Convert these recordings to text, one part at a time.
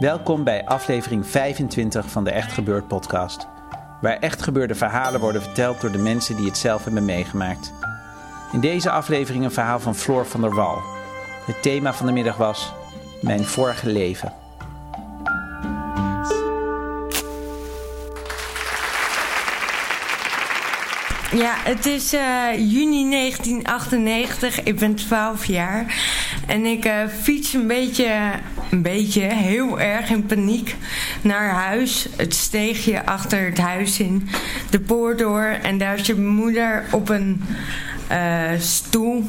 Welkom bij aflevering 25 van de Echt Gebeurd podcast. Waar echt gebeurde verhalen worden verteld door de mensen die het zelf hebben meegemaakt. In deze aflevering een verhaal van Floor van der Wal. Het thema van de middag was Mijn vorige leven. Ja, het is uh, juni 1998. Ik ben 12 jaar. En ik uh, fiets een beetje, een beetje, heel erg in paniek naar huis. Het steegje achter het huis in. De poort door. En daar zit mijn moeder op een uh, stoel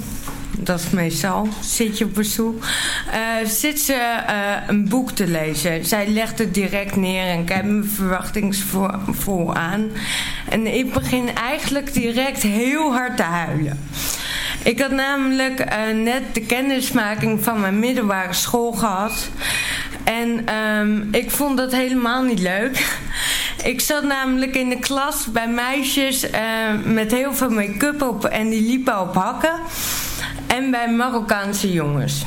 dat is meestal, zit je op een stoel, uh, zit ze uh, een boek te lezen. Zij legt het direct neer en kijkt me verwachtingsvol aan. En ik begin eigenlijk direct heel hard te huilen. Ik had namelijk uh, net de kennismaking van mijn middelbare school gehad. En um, ik vond dat helemaal niet leuk. Ik zat namelijk in de klas bij meisjes met heel veel make-up op en die liepen op hakken en bij Marokkaanse jongens.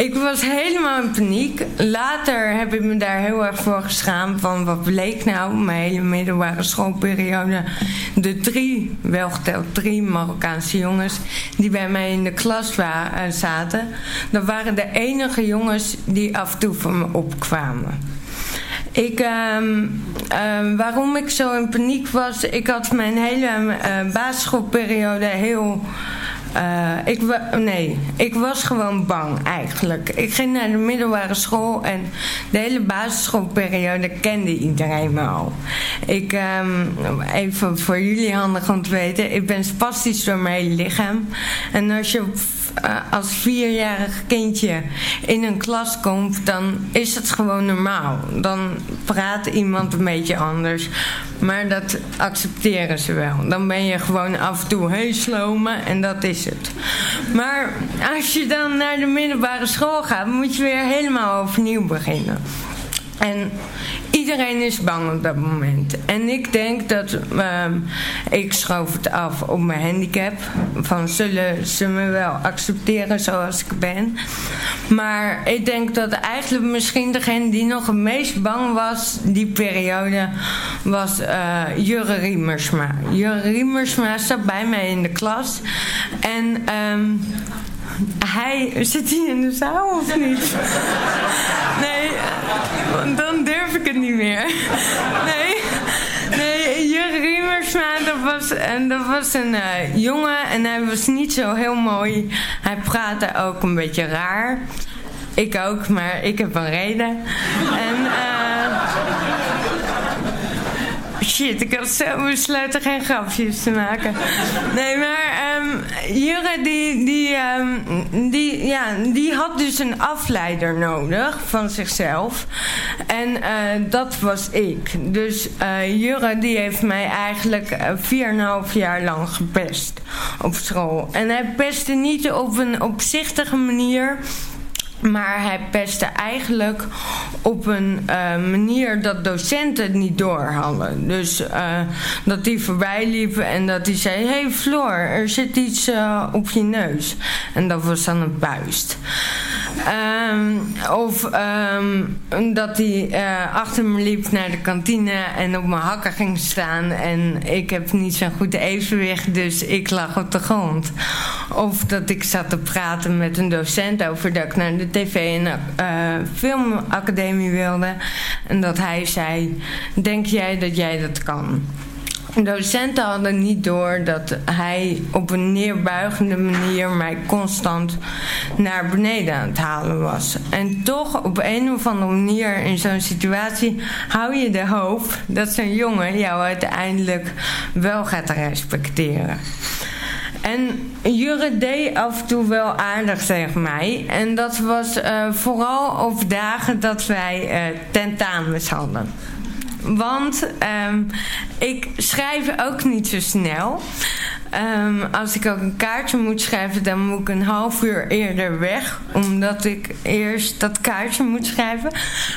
Ik was helemaal in paniek. Later heb ik me daar heel erg voor geschaamd. Van wat bleek nou, mijn hele middelbare schoolperiode. De drie, welgeteld drie Marokkaanse jongens die bij mij in de klas waren, zaten. Dat waren de enige jongens die af en toe van me opkwamen. Ik, um, um, waarom ik zo in paniek was, ik had mijn hele uh, basisschoolperiode heel uh, ik, nee, ik was gewoon bang eigenlijk. Ik ging naar de middelbare school en de hele basisschoolperiode kende iedereen me. Ik, um, even voor jullie handig om te weten, ik ben spastisch door mijn hele lichaam. En als je uh, als vierjarig kindje in een klas komt, dan is het gewoon normaal. Dan praat iemand een beetje anders. Maar dat accepteren ze wel. Dan ben je gewoon af en toe heel slome en dat is het. Maar als je dan naar de middelbare school gaat, moet je weer helemaal overnieuw beginnen. En iedereen is bang op dat moment. En ik denk dat uh, ik schoof het af op mijn handicap. Van zullen ze me wel accepteren zoals ik ben. Maar ik denk dat eigenlijk misschien degene die nog het meest bang was die periode was uh, Jurre Riemersma. Jurre Riemersma zat bij mij in de klas. En um, hij. Zit hij in de zaal of niet? Nee, dan durf ik het niet meer. Nee. Nee, Jurre Riemersma, dat was, dat was een uh, jongen en hij was niet zo heel mooi. Hij praatte ook een beetje raar. Ik ook, maar ik heb een reden. En uh, Shit, ik had zo besloten geen grapjes te maken. Nee, maar Jurre die, die, um, die, ja, die had dus een afleider nodig van zichzelf. En uh, dat was ik. Dus uh, Jurre die heeft mij eigenlijk 4,5 jaar lang gepest op school. En hij pestte niet op een opzichtige manier... Maar hij pestte eigenlijk op een uh, manier dat docenten het niet door hadden. Dus uh, dat die voorbij liepen en dat hij zei: Hé hey Floor, er zit iets uh, op je neus. En dat was dan een buist. Um, of um, dat hij achter me liep naar de kantine en op mijn hakken ging staan. En ik heb niet zo'n goed evenwicht, dus ik lag op de grond. Of dat ik zat te praten met een docent over dat ik naar de tv en uh, filmacademie wilde. En dat hij zei, denk jij dat jij dat kan? Docenten hadden niet door dat hij op een neerbuigende manier mij constant naar beneden aan het halen was. En toch op een of andere manier in zo'n situatie hou je de hoop dat zo'n jongen jou uiteindelijk wel gaat respecteren. En Jure deed af en toe wel aardig tegen mij. En dat was uh, vooral op dagen dat wij uh, tentamens hadden. Want um, ik schrijf ook niet zo snel. Um, als ik ook een kaartje moet schrijven, dan moet ik een half uur eerder weg. Omdat ik eerst dat kaartje moet schrijven.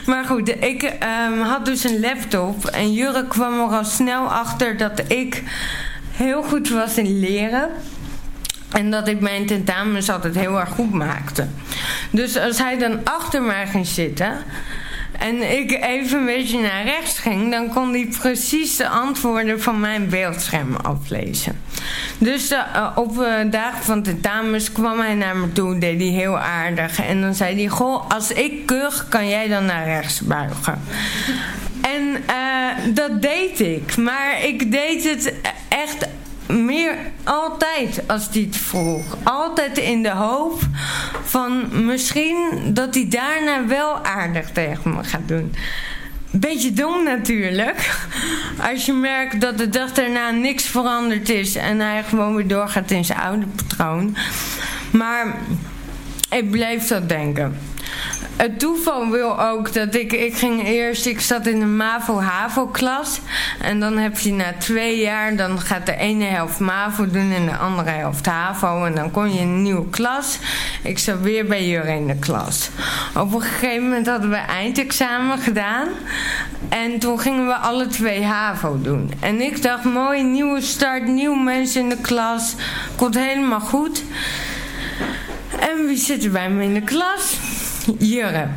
Maar goed, ik um, had dus een laptop. En Jurre kwam er al snel achter dat ik heel goed was in leren. En dat ik mijn tentamens altijd heel erg goed maakte. Dus als hij dan achter mij ging zitten en ik even een beetje naar rechts ging, dan kon hij precies de antwoorden van mijn beeldscherm aflezen. Dus uh, op uh, dagen van tentamens kwam hij naar me toe, deed hij heel aardig. En dan zei hij: Goh, als ik kuch, kan jij dan naar rechts buigen. En dat deed ik. Maar ik deed het echt meer altijd als hij het vroeg. Altijd in de hoop van misschien dat hij daarna wel aardig tegen me gaat doen. Beetje dom natuurlijk. Als je merkt dat de dag daarna niks veranderd is en hij gewoon weer doorgaat in zijn oude patroon. Maar ik bleef dat denken het toeval wil ook dat ik, ik ging eerst, ik zat in de MAVO-HAVO-klas. En dan heb je na twee jaar, dan gaat de ene helft MAVO doen en de andere helft HAVO. En dan kon je een nieuwe klas. Ik zat weer bij jullie in de klas. Op een gegeven moment hadden we eindexamen gedaan. En toen gingen we alle twee HAVO doen. En ik dacht, mooi, nieuwe start, nieuwe mensen in de klas. Komt helemaal goed. En wie zit er bij me in de klas? Jurre.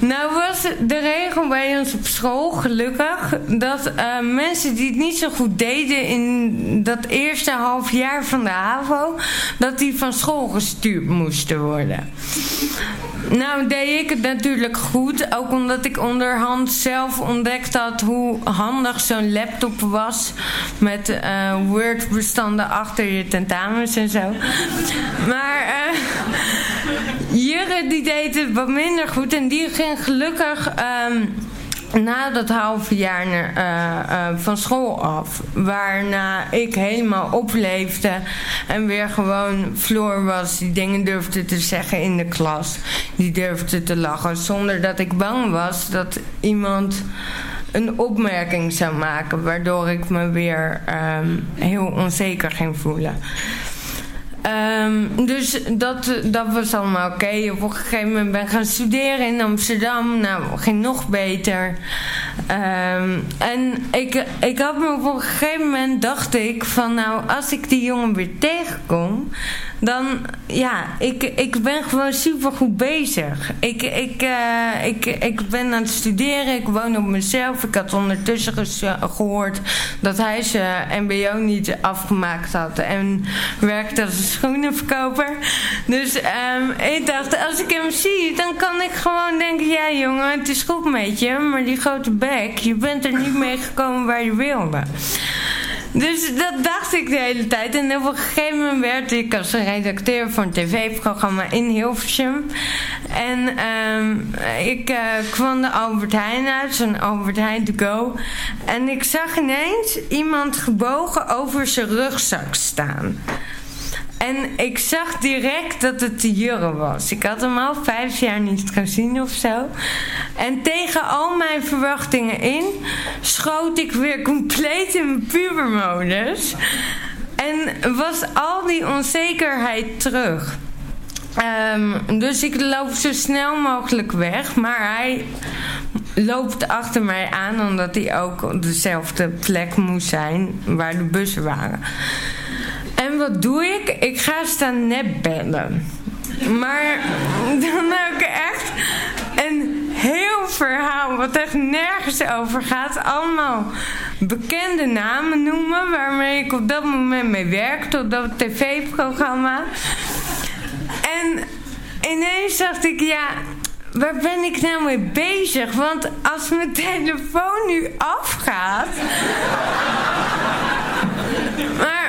Nou was de regel bij ons op school, gelukkig, dat uh, mensen die het niet zo goed deden in dat eerste half jaar van de HAVO, dat die van school gestuurd moesten worden. Nou deed ik het natuurlijk goed, ook omdat ik onderhand zelf ontdekt had hoe handig zo'n laptop was met uh, Word-bestanden achter je tentamens en zo. Maar uh, Jurre die deed het wat minder goed en die ging gelukkig... Um, na dat halve jaar uh, uh, van school af. Waarna ik helemaal opleefde en weer gewoon Floor was. Die dingen durfde te zeggen in de klas. Die durfde te lachen zonder dat ik bang was dat iemand een opmerking zou maken. Waardoor ik me weer um, heel onzeker ging voelen. Um, dus dat, dat was allemaal oké. Okay. Op een gegeven moment ben ik gaan studeren in Amsterdam. Nou, ging nog beter. Um, en ik, ik had me op een gegeven moment dacht ik van nou, als ik die jongen weer tegenkom, dan ja, ik, ik ben gewoon super goed bezig. Ik, ik, uh, ik, ik ben aan het studeren, ik woon op mezelf. Ik had ondertussen gehoord dat hij zijn MBO niet afgemaakt had en werkte als een schoenenverkoper. Dus um, ik dacht, als ik hem zie, dan kan ik gewoon denken: ja, jongen, het is goed met je, maar die grote bek, je bent er niet mee gekomen waar je wilde. Dus dat dacht ik de hele tijd. En op een gegeven moment werd ik als redacteur voor een tv-programma in Hilversum. En um, ik uh, kwam de Albert Heijn uit, zo'n Albert Heijn to go. En ik zag ineens iemand gebogen over zijn rugzak staan. En ik zag direct dat het de Jurre was. Ik had hem al vijf jaar niet gezien of zo. En tegen al mijn verwachtingen in schoot ik weer compleet in mijn pubermodus. En was al die onzekerheid terug. Um, dus ik loop zo snel mogelijk weg. Maar hij loopt achter mij aan omdat hij ook op dezelfde plek moest zijn waar de bussen waren. Wat doe ik? Ik ga staan nepbellen. Maar dan heb ik echt een heel verhaal wat echt nergens over gaat. Allemaal bekende namen noemen waarmee ik op dat moment mee werkte op dat tv-programma. En ineens dacht ik, ja, waar ben ik nou mee bezig? Want als mijn telefoon nu afgaat Maar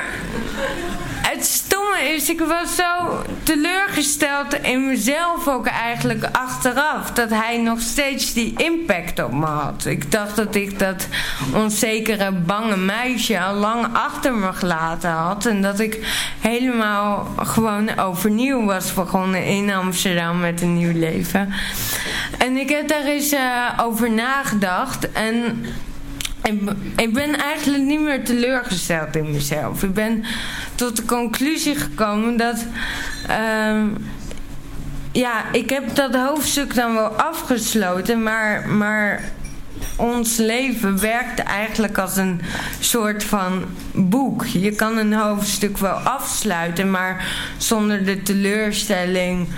is, ik was zo teleurgesteld in mezelf ook eigenlijk achteraf. Dat hij nog steeds die impact op me had. Ik dacht dat ik dat onzekere, bange meisje al lang achter me gelaten had. En dat ik helemaal gewoon overnieuw was begonnen in Amsterdam met een nieuw leven. En ik heb daar eens uh, over nagedacht. En ik, ben eigenlijk niet meer teleurgesteld in mezelf. Ik ben tot de conclusie gekomen dat... Uh, ja, ik heb dat hoofdstuk dan wel afgesloten, maar, maar ons leven werkt eigenlijk als een soort van boek. Je kan een hoofdstuk wel afsluiten, maar zonder de teleurstelling,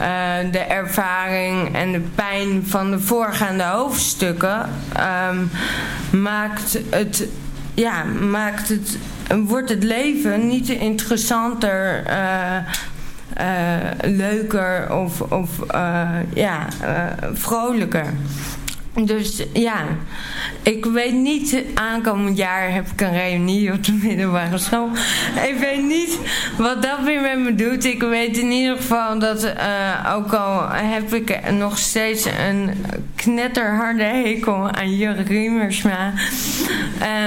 uh, de ervaring en de pijn van de voorgaande hoofdstukken um, maakt het, ja, maakt het, wordt het leven niet interessanter. Uh, uh, leuker of, of ja, vrolijker. Dus ja, ik weet niet, aankomend jaar heb ik een reunie op de middelbare school. Ik weet niet wat dat weer met me doet. Ik weet in ieder geval dat, uh, ook al heb ik nog steeds een knetterharde hekel aan Jurk Riemersma.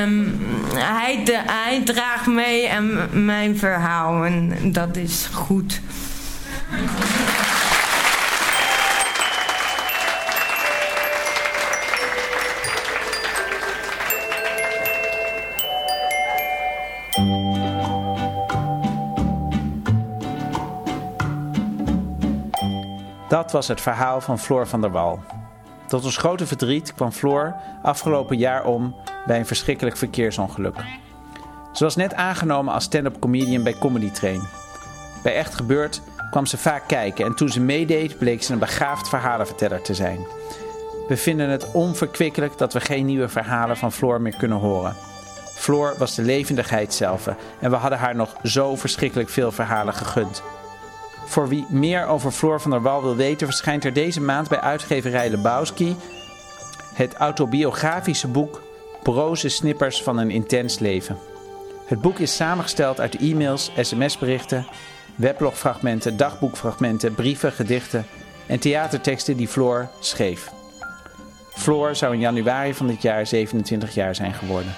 Um, hij, hij draagt mee aan mijn verhaal en dat is goed. Dat was het verhaal van Floor van der Wal. Tot ons grote verdriet kwam Floor afgelopen jaar om bij een verschrikkelijk verkeersongeluk. Ze was net aangenomen als stand-up comedian bij Comedy Train. Bij Echt Gebeurd kwam ze vaak kijken en toen ze meedeed bleek ze een begaafd verhalenverteller te zijn. We vinden het onverkwikkelijk dat we geen nieuwe verhalen van Floor meer kunnen horen. Floor was de levendigheid zelf en we hadden haar nog zo verschrikkelijk veel verhalen gegund. Voor wie meer over Floor van der Wal wil weten, verschijnt er deze maand bij uitgeverij Lebowski het autobiografische boek Broze Snippers van een Intens Leven. Het boek is samengesteld uit e-mails, sms-berichten, weblogfragmenten, dagboekfragmenten, brieven, gedichten en theaterteksten die Floor schreef. Floor zou in januari van dit jaar 27 jaar zijn geworden.